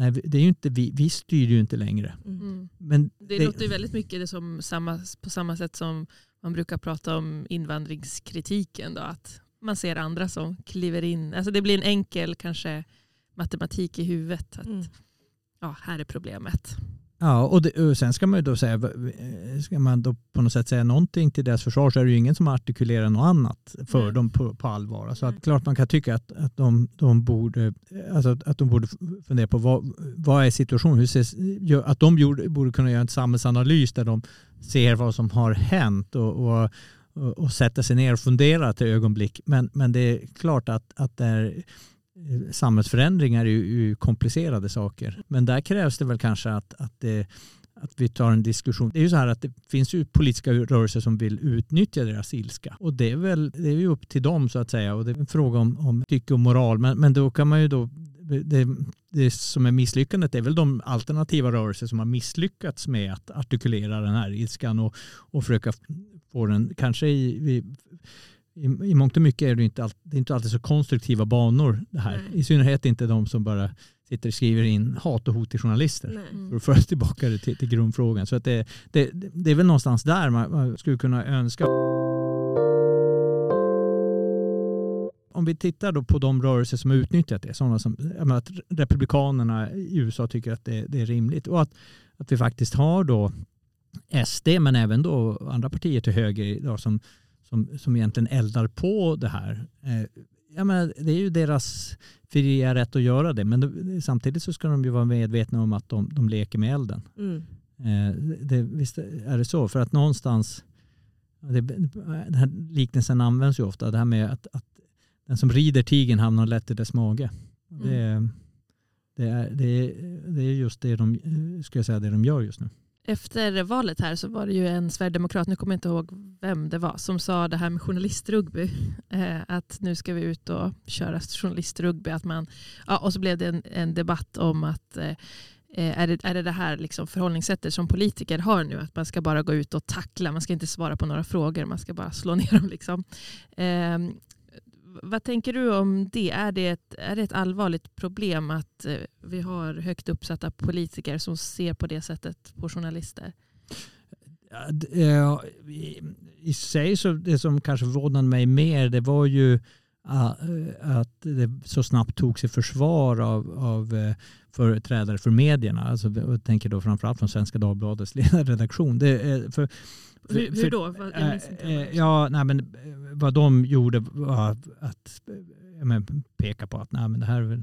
Nej, det är ju inte vi, vi styr ju inte längre. Mm. Men det, det låter ju väldigt mycket det som samma, på samma sätt som man brukar prata om invandringskritiken. Då, att man ser andra som kliver in. Alltså det blir en enkel kanske matematik i huvudet. Att, mm. ja, här är problemet. Ja, och, det, och, sen ska man ju då säga, ska man då på något sätt säga någonting till deras försvar så är det ju ingen som artikulerar något annat för mm. dem på, på allvar. Så alltså att, klart man kan tycka att, att, de, de borde, alltså att de borde fundera på vad, vad är situationen, hur ses, att de borde, borde kunna göra en samhällsanalys där de ser vad som har hänt och, och och sätta sig ner och fundera ett ögonblick. Men, men det är klart att, att det eh, är, samhällsförändringar är ju, komplicerade saker. Men där krävs det väl kanske att, att, det, att vi tar en diskussion. Det är ju så här att det finns ju politiska rörelser som vill utnyttja deras ilska. Och det är väl det är ju upp till dem så att säga. Och det är en fråga om, om tycke och moral. Men, men då kan man ju då det, det som är misslyckandet är väl de alternativa rörelser som har misslyckats med att artikulera den här ilskan och, och försöka få den, kanske i, i, i, i mångt och mycket är det inte, all, det är inte alltid så konstruktiva banor det här. Nej. I synnerhet inte de som bara sitter och skriver in hat och hot till journalister. Nej. För att föra tillbaka det till, till grundfrågan. Så att det, det, det är väl någonstans där man, man skulle kunna önska. Om vi tittar då på de rörelser som har utnyttjat det, sådana som att Republikanerna i USA tycker att det, det är rimligt och att, att vi faktiskt har då SD men även då andra partier till höger idag som, som, som egentligen eldar på det här. Eh, jag menar, det är ju deras fria rätt att göra det men det, samtidigt så ska de ju vara medvetna om att de, de leker med elden. Mm. Eh, det, visst är det så. För att någonstans, det, den här liknelsen används ju ofta, det här med att, att den som rider tigern hamnar lätt i dess mage. Det, det, är, det, är, det är just det de, ska jag säga, det de gör just nu. Efter valet här så var det ju en sverigedemokrat, nu kommer jag inte ihåg vem det var, som sa det här med journalistrugby. Eh, att nu ska vi ut och köra journalistrugby. Att man, ja, och så blev det en, en debatt om att eh, eh, är det, är det det här liksom förhållningssättet som politiker har nu? Att man ska bara gå ut och tackla, man ska inte svara på några frågor, man ska bara slå ner dem. Liksom. Eh, vad tänker du om det? Är det ett, är det ett allvarligt problem att eh, vi har högt uppsatta politiker som ser på det sättet på journalister? Eh, I, sig så det som kanske förvånade mig mer det var ju ah, eh, att det så snabbt togs i försvar av, av företrädare för medierna. Alltså, jag tänker då framförallt från Svenska Dagbladets ledarredaktion. Det, för- hur, hur då? Vad- Jag minns inte. Eh, eh, Ja, nej, men eh, vad de gjorde var att men, peka på att nej, men det här är väl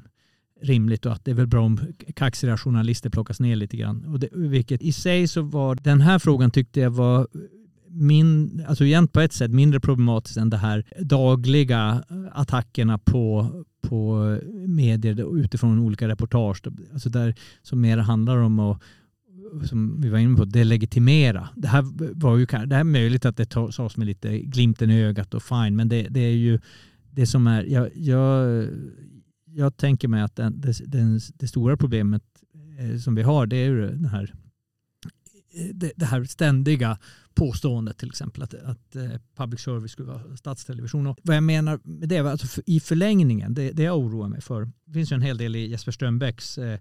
rimligt och att det är väl bra om kaxiga journalister plockas ner lite grann. Och det, vilket i sig så var den här frågan tyckte jag var min, alltså igen på ett sätt mindre problematiskt än det här dagliga attackerna på, på medier utifrån olika reportage. Alltså där som mer handlar om att som vi var inne på, delegitimera. Det här var ju det här är möjligt att det sades med lite glimten i ögat och fine, men det, det är ju det som är, jag, jag, jag tänker mig att den, det, den, det stora problemet eh, som vi har det är ju den här, eh, det, det här ständiga påståendet till exempel att, att eh, public service skulle vara statstelevision. Och vad jag menar med det, alltså för, i förlängningen, det, det jag oroar mig för, det finns ju en hel del i Jesper Strömbäcks eh,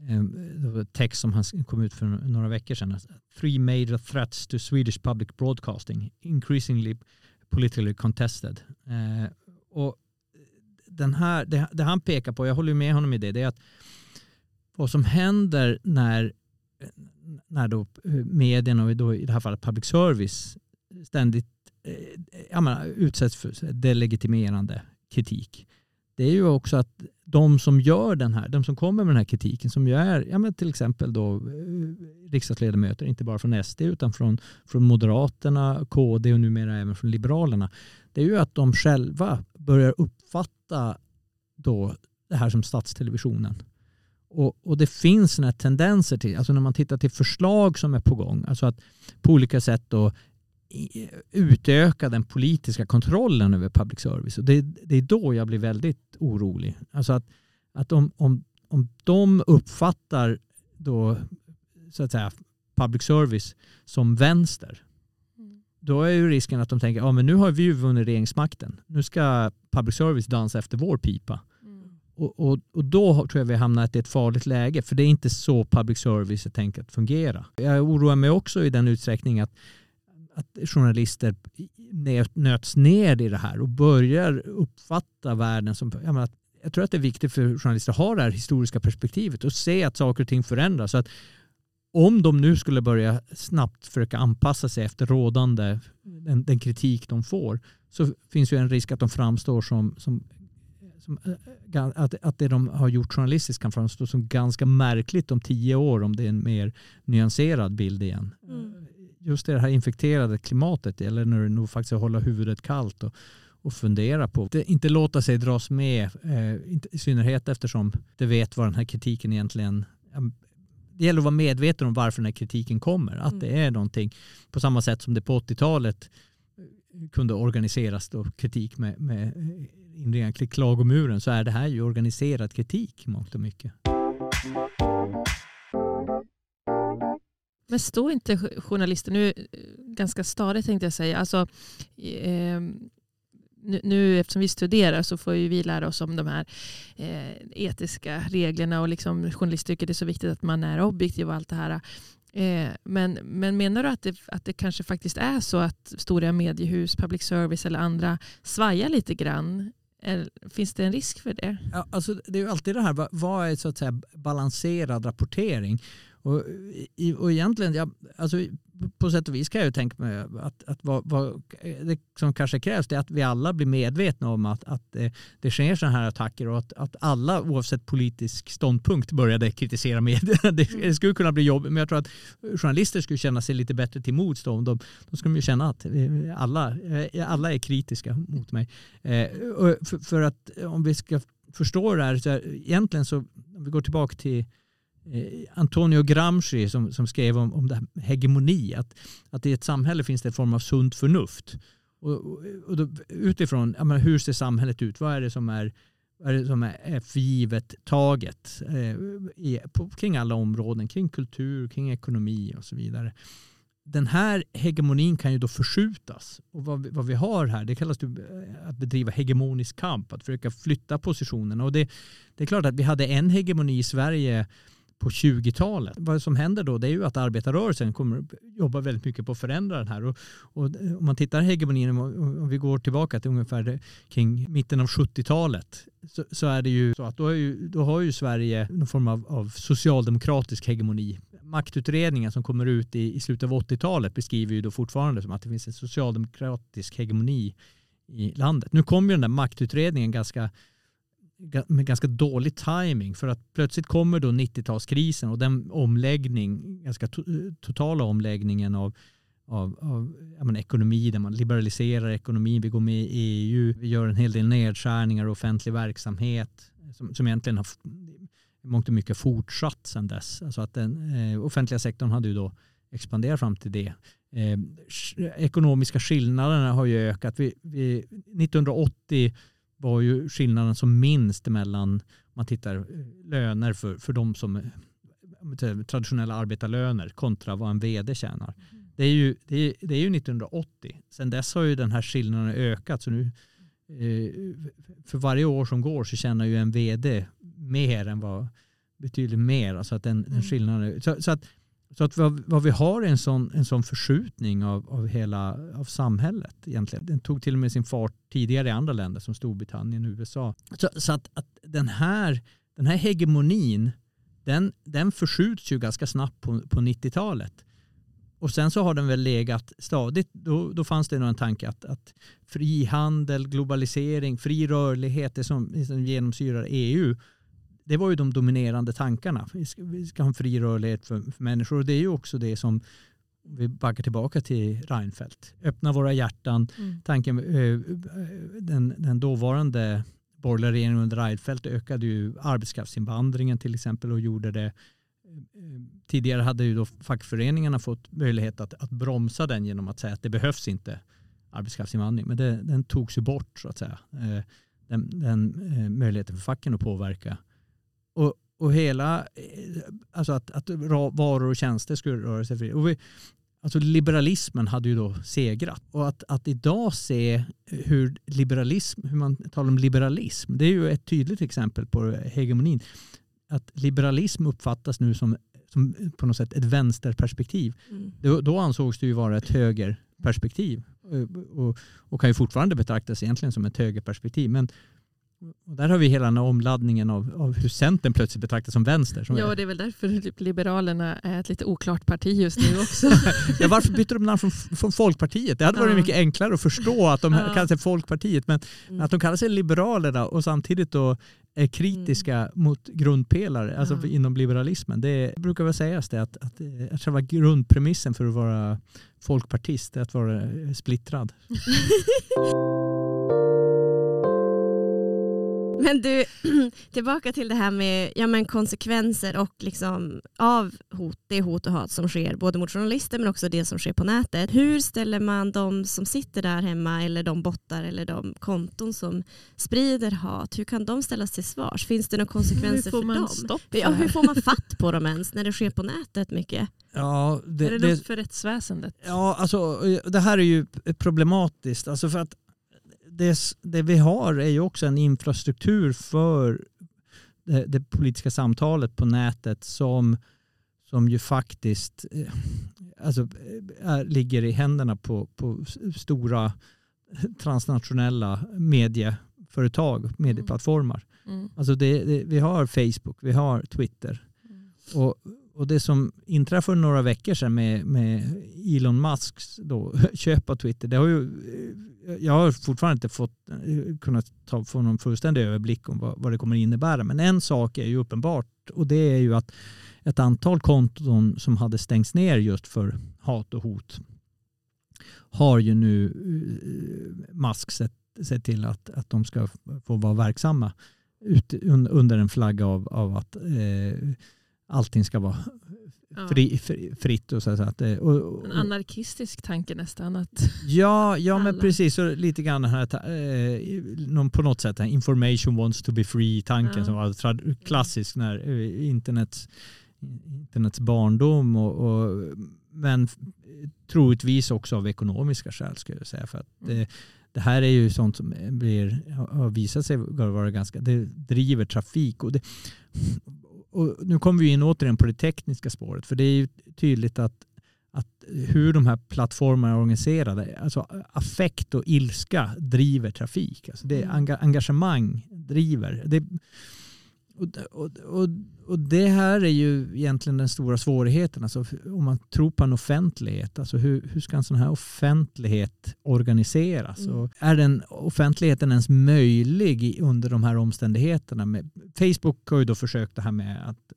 Ehm, text som han kom ut för några veckor sedan. Three major threats to Swedish public broadcasting, increasingly politically contested. Eh, och den här, det, det han pekar på, jag håller med honom i det, det är att vad som händer när, när då medierna och då i det här fallet public service ständigt eh, menar, utsätts för delegitimerande kritik. Det är ju också att de som gör den här, de som kommer med den här kritiken som ju är ja, men till exempel då eh, riksdagsledamöter, inte bara från SD utan från, från Moderaterna, KD och numera även från Liberalerna. Det är ju att de själva börjar uppfatta då det här som statstelevisionen. Och, och det finns sådana här tendenser till, alltså när man tittar till förslag som är på gång, alltså att på olika sätt då utöka den politiska kontrollen över public service. Och det, det är då jag blir väldigt orolig. Alltså att, att om, om, om de uppfattar då, så att säga, public service som vänster, då är ju risken att de tänker ja men nu har vi ju vunnit regeringsmakten. Nu ska public service dansa efter vår pipa. Och, och, och då tror jag vi hamnar i ett farligt läge för det är inte så public service är tänkt att fungera. Jag oroar mig också i den utsträckning att, att journalister nöts ner i det här och börjar uppfatta världen som... Jag, menar, jag tror att det är viktigt för journalister att ha det här historiska perspektivet och se att saker och ting förändras. Så att om de nu skulle börja snabbt försöka anpassa sig efter rådande, den, den kritik de får, så finns ju en risk att de framstår som, som, som eh, att, att det de har gjort journalistiskt kan framstå som ganska märkligt om tio år om det är en mer nyanserad bild igen. Mm. Just det här infekterade klimatet, eller när du nog faktiskt hålla huvudet kallt och, och fundera på, det, inte låta sig dras med, eh, inte, i synnerhet eftersom det vet vad den här kritiken egentligen det gäller att vara medveten om varför den här kritiken kommer. Att Mm. det är någonting på samma sätt som det på 80-talet kunde organiseras då kritik med, med inringningar till klagomuren så är det här ju organiserad kritik i mångt och mycket. Men står inte journalister, nu ganska stadigt tänkte jag säga, alltså, eh, nu, nu eftersom vi studerar så får ju vi lära oss om de här eh, etiska reglerna och liksom journalistyrket är så viktigt att man är objektiv och allt det här. Eh, men, men menar du att det, att det kanske faktiskt är så att stora mediehus, public service eller andra svajar lite grann? Finns det en risk för det? Ja, alltså, det är ju alltid det här, vad är så att säga balanserad rapportering? Och, och egentligen, ja, alltså, på sätt och vis kan jag ju tänka mig att, att vad, vad, det som kanske krävs är att vi alla blir medvetna om att, att det, det sker sådana här attacker och att, att alla oavsett politisk ståndpunkt började kritisera medierna. Det, det skulle kunna bli jobbigt men jag tror att journalister skulle känna sig lite bättre till mods då. De, de skulle ju känna att eh, alla, eh, alla är kritiska mot mig. Eh, för, för, att om vi ska förstå det här, så här, egentligen så om vi går tillbaka till Eh, Antonio Gramsci som, som skrev om, om det här hegemoni, att, att i ett samhälle finns det en form av sunt förnuft. Och, och då, utifrån, menar, hur ser samhället ut? Vad är det som är, vad är, det som är, för förgivet taget eh, i, på, kring alla områden, kring kultur, kring ekonomi och så vidare. Den här hegemonin kan ju då förskjutas. Och vad vi, vad vi har här, det kallas eh, att bedriva hegemonisk kamp, att försöka flytta positionerna. Och det, det är klart att vi hade en hegemoni i Sverige på 20-talet. Vad som händer då det är ju att arbetarrörelsen kommer jobba väldigt mycket på att förändra den här. Och, och om man tittar hegemonin, om vi går tillbaka till ungefär kring mitten av 70-talet så, så, är det ju så att då, ju, då har ju Sverige någon form av, av, socialdemokratisk hegemoni. Maktutredningen som kommer ut i, i slutet av 80-talet beskriver ju då fortfarande som att det finns en socialdemokratisk hegemoni i landet. Nu kom ju den där maktutredningen ganska med ganska dålig timing för att plötsligt kommer då 90-talskrisen och den omläggning, ganska totala omläggningen av, av, av menar, ekonomi där man liberaliserar ekonomin, vi går med i EU, vi gör en hel del nedskärningar i offentlig verksamhet som, som egentligen har mångt och mycket fortsatt sedan dess. Alltså att den eh, offentliga sektorn hade ju då expanderat fram till det. Eh, ekonomiska skillnaderna har ju ökat. Vi, vi, 1980 var ju skillnaden som minst mellan, man tittar eh, löner för, för de som eh, traditionella arbetarlöner kontra vad en vd tjänar. Mm. Det är, ju, det, är, det är ju 1980. Sen dess har ju den här skillnaden ökat. Så nu, eh, för varje år som går så tjänar ju en vd mer än vad, betydligt mer. Alltså att den, den mm. skillnaden, så, så att så att vad, vad, vi har är en sån, en sån förskjutning av, av hela av samhället egentligen. Den tog till och med sin fart tidigare i andra länder som Storbritannien och USA. Så, så att, att, den, här, den här hegemonin den, den förskjuts ju ganska snabbt på, på 90-talet. Och sen så har den väl legat stadigt. Då, då fanns det nog en tanke att, att frihandel, globalisering, fri rörlighet, det som, som genomsyrar EU det var ju de dominerande tankarna. Vi ska, vi ska ha en fri rörlighet för, för, människor och det är ju också det som vi backar tillbaka till Reinfeldt. Öppna våra hjärtan. Mm. Tanken, eh, den, den dåvarande borgerliga regeringen under Reinfeldt ökade ju arbetskraftsinvandringen till exempel och gjorde det eh, Tidigare hade ju då fackföreningarna fått möjlighet att, att bromsa den genom att säga att det behövs inte arbetskraftsinvandring. Men det, den togs ju bort så att säga. Eh, den, den möjligheten för facken att påverka och, och hela, eh, alltså att, att varor och tjänster skulle röra sig fritt. Och vi, alltså liberalismen hade ju då segrat. Och att, att idag se hur liberalism, hur man talar om liberalism, det är ju ett tydligt exempel på hegemonin. Att liberalism uppfattas nu som, som på något sätt ett vänsterperspektiv. Mm. Då, då ansågs det ju vara ett högerperspektiv. Och, och, och kan ju fortfarande betraktas egentligen som ett högerperspektiv. Men och där har vi hela den här omladdningen av, av hur Centern plötsligt betraktas som vänster. Som ja, är. det är väl därför Liberalerna är ett lite oklart parti just nu också. ja, varför bytte de namn från, från Folkpartiet? Det hade varit ja. mycket enklare att förstå att de ja. kallar sig Folkpartiet, men mm. att de kallar sig Liberalerna och samtidigt då är kritiska mm. mot grundpelare alltså ja. inom liberalismen. Det brukar väl sägas det att, att, att själva grundpremissen för att vara folkpartist är att vara splittrad. Men du, tillbaka till det här med ja, men konsekvenser och liksom av hot, det hot och hat som sker både mot journalister men också det som sker på nätet. Hur ställer man de som sitter där hemma eller de bottar eller de konton som sprider hat, hur kan de ställas till svars? Finns det några konsekvenser för dem? Stopp för ja, hur får man fatt på dem ens när det sker på nätet mycket? Ja, det, är det, det något för rättsväsendet? Ja, alltså, det här är ju problematiskt. Alltså för att det, det vi har är ju också en infrastruktur för det, det politiska samtalet på nätet som, som ju faktiskt eh, alltså, eh, är, ligger i händerna på, på stora transnationella medieföretag, medieplattformar. Mm. Alltså det, det, vi har Facebook, vi har Twitter. Mm. Och, och det som inträffade för några veckor sedan med, med Elon Musks då, köp av Twitter, det har ju, jag har fortfarande inte fått, eh, kunnat ta, få någon fullständig överblick om vad, vad det kommer innebära. Men en sak är ju uppenbart och det är ju att ett antal konton som hade stängts ner just för hat och hot har ju nu eh, Musk sett, sett till att, att de ska få vara verksamma ut, under en flagga av, av att eh, allting ska vara fri, fri, fritt. Och så, att, och, och, en anarkistisk tanke nästan. Att ja, ja men precis. Så lite grann här, eh, på något sätt information wants to be free-tanken ja. som var klassisk när eh, internets, internets barndom. Och, och, men troligtvis också av ekonomiska skäl skulle jag säga. För att det, mm. det här är ju sånt som blir, har visat sig vara ganska, det driver trafik. Och det, och nu kommer vi in återigen på det tekniska spåret. För det är ju tydligt att, att hur de här plattformarna är organiserade, alltså affekt och ilska driver trafik. Alltså det mm. engagemang driver. Det, och, och, och, det här är ju egentligen den stora svårigheten. Alltså om man tror på en offentlighet, alltså hur, hur ska en sån här offentlighet organiseras? Mm. Och är den offentligheten ens möjlig under de här omständigheterna? Facebook har ju då försökt det här med att,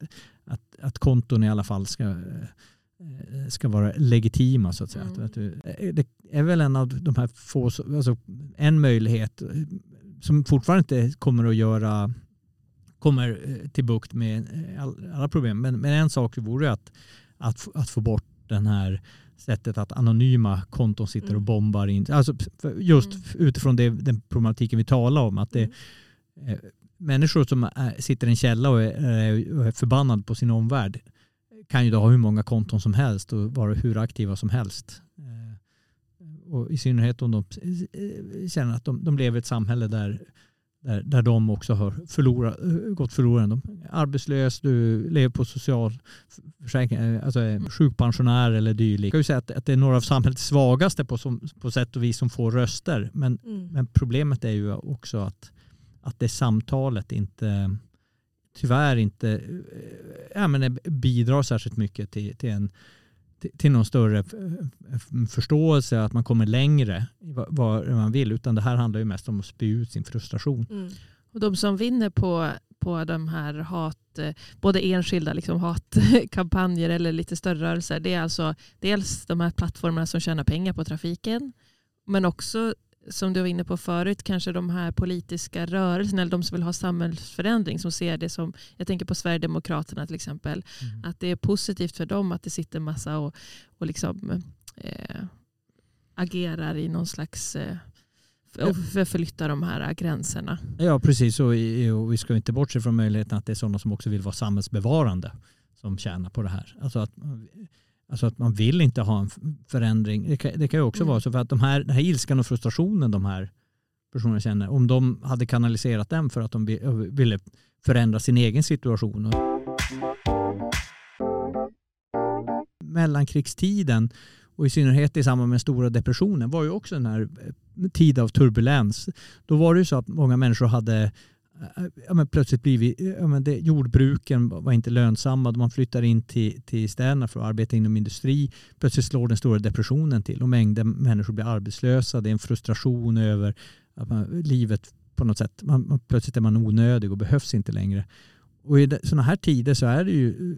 att, att konton i alla fall ska eh, ska vara legitima så att säga. Mm. Det är väl en av de här få, alltså en möjlighet som fortfarande inte kommer att göra kommer eh, till bukt med eh, alla problem. Men, men en sak vore att, att, att få bort den här sättet att anonyma konton sitter och mm. bombar in. Alltså just mm. utifrån det, den problematiken vi talar om. Att det, mm. eh, människor som är, sitter i en källa och är, är förbannade på sin omvärld kan ju då ha hur många konton som helst och vara hur aktiva som helst. Och I synnerhet om de känner att de, de lever i ett samhälle där där, där de också har förlorat, gått förlorade. Arbetslös, du lever på socialförsäkring, eh, alltså mm. sjukpensionär eller dylikt. Jag kan ju säga att, att det är några av samhällets svagaste på, som, på sätt och vis som får röster. Men, mm. men problemet är ju också att, att det samtalet inte tyvärr inte eh, ja, men bidrar särskilt mycket till, till en till någon större förståelse, att man kommer längre i vad man vill. Utan det här handlar ju mest om att spy ut sin frustration. Mm. Och de som vinner på, på de här hat, eh, både enskilda liksom hatkampanjer eller lite större rörelser, det är alltså dels de här plattformarna som tjänar pengar på trafiken, men också som du var inne på förut, kanske de här politiska rörelserna eller de som vill ha samhällsförändring som ser det som, jag tänker på Sverigedemokraterna till exempel, mm. att det är positivt för dem att det sitter massa och, och liksom, eh, agerar i någon slags eh, och förflytta de här gränserna. Ja, precis. Och, och vi ska inte bortse från möjligheten att det är sådana som också vill vara samhällsbevarande som tjänar på det här. Alltså att Alltså att man vill inte ha en förändring. Det kan, det kan ju också mm. vara så för att de här, den här ilskan och frustrationen de här personerna känner, om de hade kanaliserat den för att de ville förändra sin egen situation. Mellankrigstiden och i synnerhet i samband med stora depressionen var ju också en här eh, tid av turbulens. Då var det ju så att många människor hade ja, men plötsligt blivit, ja, men det, jordbruken var inte lönsamma. Man flyttar in till, till städerna för att arbeta inom industri. Plötsligt slår den stora depressionen till och mängder människor blir arbetslösa. Det är en frustration över att man, livet på något sätt. Man, man, plötsligt är man onödig och behövs inte längre. Och i sådana här tider så är det ju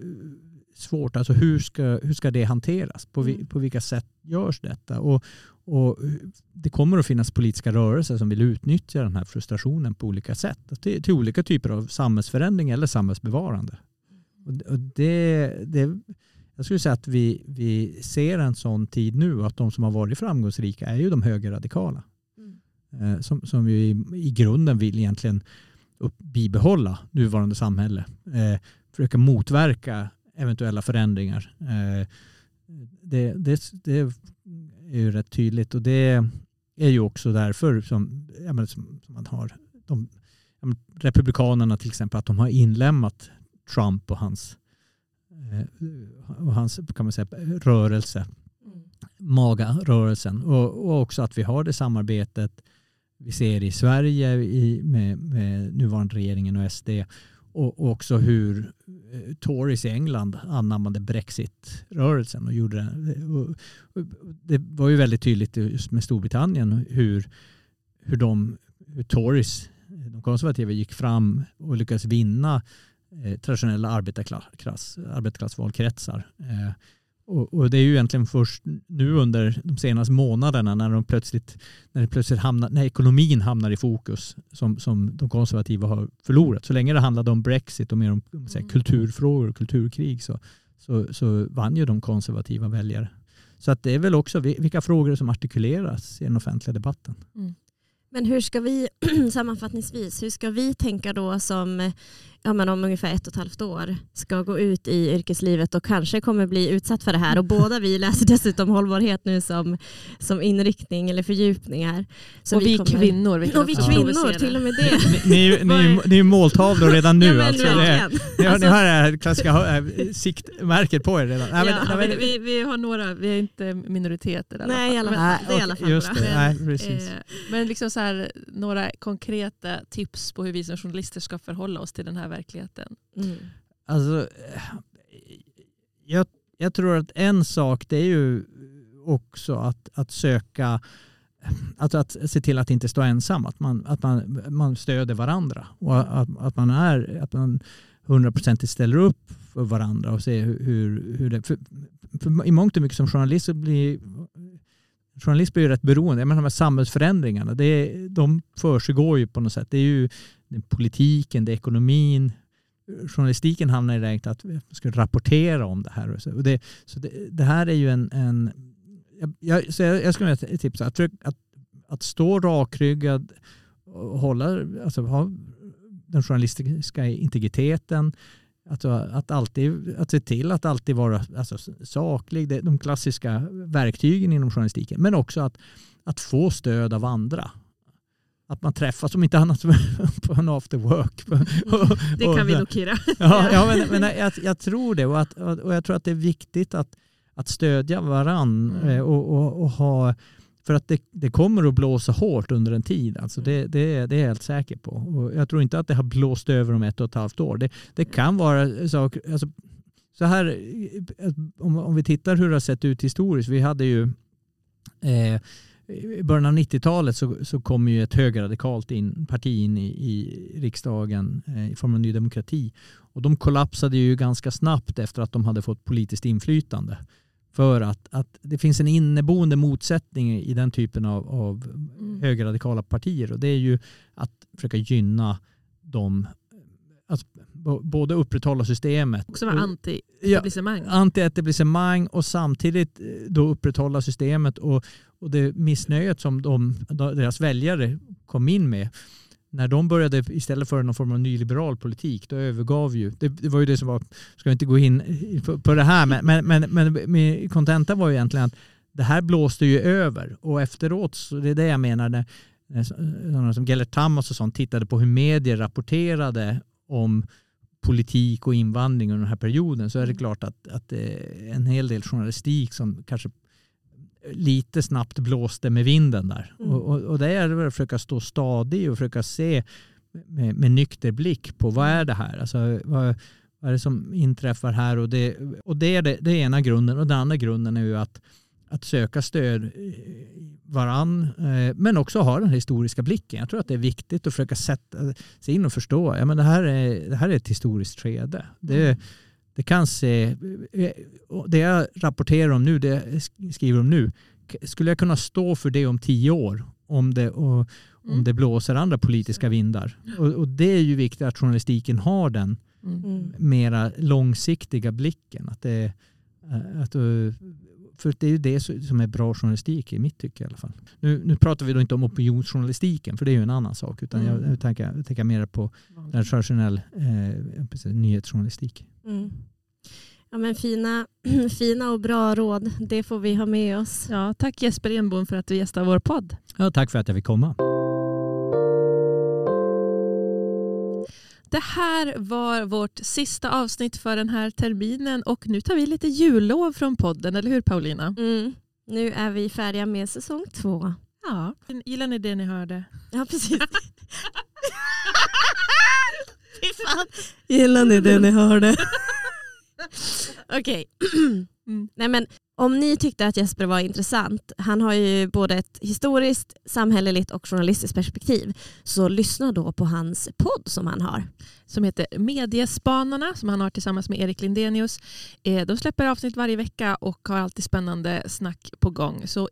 svårt. Alltså hur ska, hur ska det hanteras? På, vi, mm. på vilka sätt görs detta? Och, och det kommer att finnas politiska rörelser som vill utnyttja den här frustrationen på olika sätt. Till, till olika typer av samhällsförändring eller samhällsbevarande. Och det, det, jag skulle säga att vi, vi ser en sån tid nu att de som har varit framgångsrika är ju de högerradikala. Mm. Eh, som, som ju i, i grunden vill egentligen upp, bibehålla nuvarande samhälle. Eh, försöka motverka eventuella förändringar. Eh, det, det, det är ju rätt tydligt och det är ju också därför som, ja, men, som, som man har de, ja, men, Republikanerna till exempel, att de har inlämnat Trump och hans, eh, och hans kan man säga, rörelse, Mm. MAGA-rörelsen. Och, och också att vi har det samarbetet vi ser i Sverige i, med, med nuvarande regeringen och SD. Och, också hur eh, Tories i England anammade Brexit-rörelsen. Och gjorde det. Och, det var ju väldigt tydligt just med Storbritannien hur, hur de hur Tories, de konservativa, gick fram och lyckades vinna eh, traditionella arbetarklass, arbetarklassvalkretsar. Eh, och, och, det är ju egentligen först nu under de senaste månaderna när, de plötsligt, när, det plötsligt hamnar, när ekonomin hamnar i fokus som, som de konservativa har förlorat. Så länge det handlade om Brexit och mer om, säga, Mm. kulturfrågor och kulturkrig så, så, så vann ju de konservativa väljare. Så att det är väl också vi- vilka frågor som artikuleras i den offentliga debatten. Men hur ska vi sammanfattningsvis, hur ska vi tänka då som ja, men om ungefär ett och ett halvt år ska gå ut i yrkeslivet och kanske kommer bli utsatt för det här och båda vi läser dessutom hållbarhet nu som, som inriktning eller fördjupningar. Så och vi, kommer- kvinnor. Och vi kvinnor, till och med det. Ni, ni, ni, ni är måltavlor redan nu. ja, alltså. det, är- ni, har, ni Alltså- har det här klassiska äh, siktmärket på er redan. Nej, men- ja, nej, men- vi, vi, har några, vi är inte minoriteter i Nej, i alla fall. det är i alla okej, fall just det. Nej, precis. Eh, Men liksom så här, några konkreta tips på hur vi som journalister ska förhålla oss till den här verkligheten. Mm. Alltså, jag, jag tror att en sak det är ju också att, att söka Alltså att se till att inte stå ensam, att man, att man, man stöder varandra och att, att man är att man hundraprocentigt ställer upp för varandra och ser hur, hur, hur det... För, för I mångt och mycket som journalist så blir journalist blir ju rätt beroende. Jag menar, de här samhällsförändringarna, det är, de försiggår ju på något sätt. Det är ju det är politiken, det är ekonomin, journalistiken hamnar i läget att vi ska rapportera om det här. Och så. Och det, så det, det här är ju en... en jag, så jag, jag skulle vilja tipsa att, att, att stå rakryggad och hålla, alltså ha den journalistiska integriteten. Att, att, alltid, att se till att alltid vara alltså, saklig, det de klassiska verktygen inom journalistiken. Men också att, att få stöd av andra. Att man träffas, om inte annat på en after work. Det kan vi notera. Ja, ja men, men jag, jag tror det och, att, och jag tror att det är viktigt att, att stödja varann Mm. eh, och, och, och ha för att det, det kommer att blåsa hårt under en tid. Alltså det, det, det är jag helt säker på. Och jag tror inte att det har blåst över om ett och ett halvt år. Det, det kan vara saker... Alltså, så här, om, om vi tittar hur det har sett ut historiskt. Vi hade ju... Eh, i början av 90-talet så, så kom ju ett högerradikalt in, parti in i, i riksdagen eh, i form av Ny Demokrati. Och de kollapsade ju ganska snabbt efter att de hade fått politiskt inflytande. För att, att det finns en inneboende motsättning i den typen av, av Mm. högerradikala partier. Och det är ju att försöka gynna dem. Att både upprätthålla systemet. Och- anti-etablissemang. anti-etablissemang och samtidigt eh, då upprätthålla systemet och, och det missnöjet som de, deras väljare kom in med. När de började istället för någon form av nyliberal politik, då övergav ju, det, det var ju det som var, ska inte gå in på, på det här, men, men, men, men kontenta var ju egentligen att det här blåste ju över och efteråt, så det är det jag menar, när, sådana som Gellert Tamas och sånt tittade på hur medier rapporterade om politik och invandring under den här perioden så är det Mm. klart att, att en hel del journalistik som kanske lite snabbt blåste med vinden där. Mm. Och, och, och det är att försöka stå stadig och försöka se med, med nykter blick på vad är det här? Alltså, vad, vad är det som inträffar här? Och det, och det är det, ena grunden. Och den andra grunden är ju att, att söka stöd varann, eh, men också ha den historiska blicken. Jag tror att det är viktigt att försöka sätta sig in och förstå. Ja, men det, här är, det här är ett historiskt skede. Det, det kan se, det jag rapporterar om nu, det jag skriver om nu, skulle jag kunna stå för det om tio år om det, och, om Mm. det blåser andra politiska vindar. Och, och det är ju viktigt att journalistiken har den Mm. Mm. mera långsiktiga blicken. Att det, eh, att, eh, för det är ju det som är bra journalistik i mitt tycke i alla fall. Nu, nu pratar vi då inte om opinionsjournalistiken för det är ju en annan sak utan jag, Mm. jag, tänker, jag tänker mer på den traditionell eh, precis, nyhetsjournalistik. Mm. Ja, men fina, fina och bra råd, det får vi ha med oss. Ja, tack Jesper Enbom för att du gästade vår podd. Ja, tack för att jag fick komma. Det här var vårt sista avsnitt för den här terminen och nu tar vi lite jullov från podden, eller hur Paulina? Mm. Nu är vi färdiga med säsong två. Ja, gillar ni det ni hörde? Ja, precis. Gillar ni det ni hörde? Okej. Mm. Nej, men om ni tyckte att Jesper var intressant, han har ju både ett historiskt, samhälleligt och journalistiskt perspektiv, så lyssna då på hans podd som han har. Som heter Mediespanarna som han har tillsammans med Erik Lindenius. Eh, De släpper avsnitt varje vecka och har alltid spännande snack på gång. Så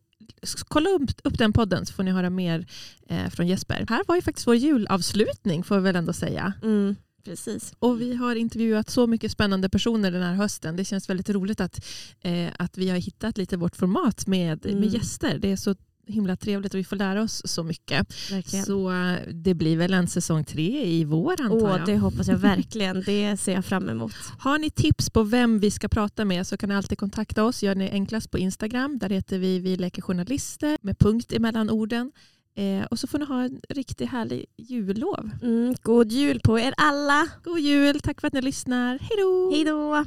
kolla upp, den podden så får ni höra mer eh, från Jesper. Här var ju faktiskt vår julavslutning får vi väl ändå säga. Mm, precis. Och vi har intervjuat så mycket spännande personer den här hösten. Det känns väldigt roligt att, eh, att vi har hittat lite vårt format med, Mm. med gäster. Det är så himla trevligt och vi får lära oss så mycket. Verkligen. Så eh, det blir väl en säsong tre i vår antar Åh, jag. det hoppas jag verkligen. Det ser jag fram emot. Har ni tips på vem vi ska prata med så kan ni alltid kontakta oss. Gör ni enklast på Instagram. Där heter vi Vi leker journalister med punkt emellan orden. Eh, och så får ni ha en riktigt härlig jullov. Mm, god jul på er alla. God jul, tack för att ni lyssnar. Hej då! Hej då!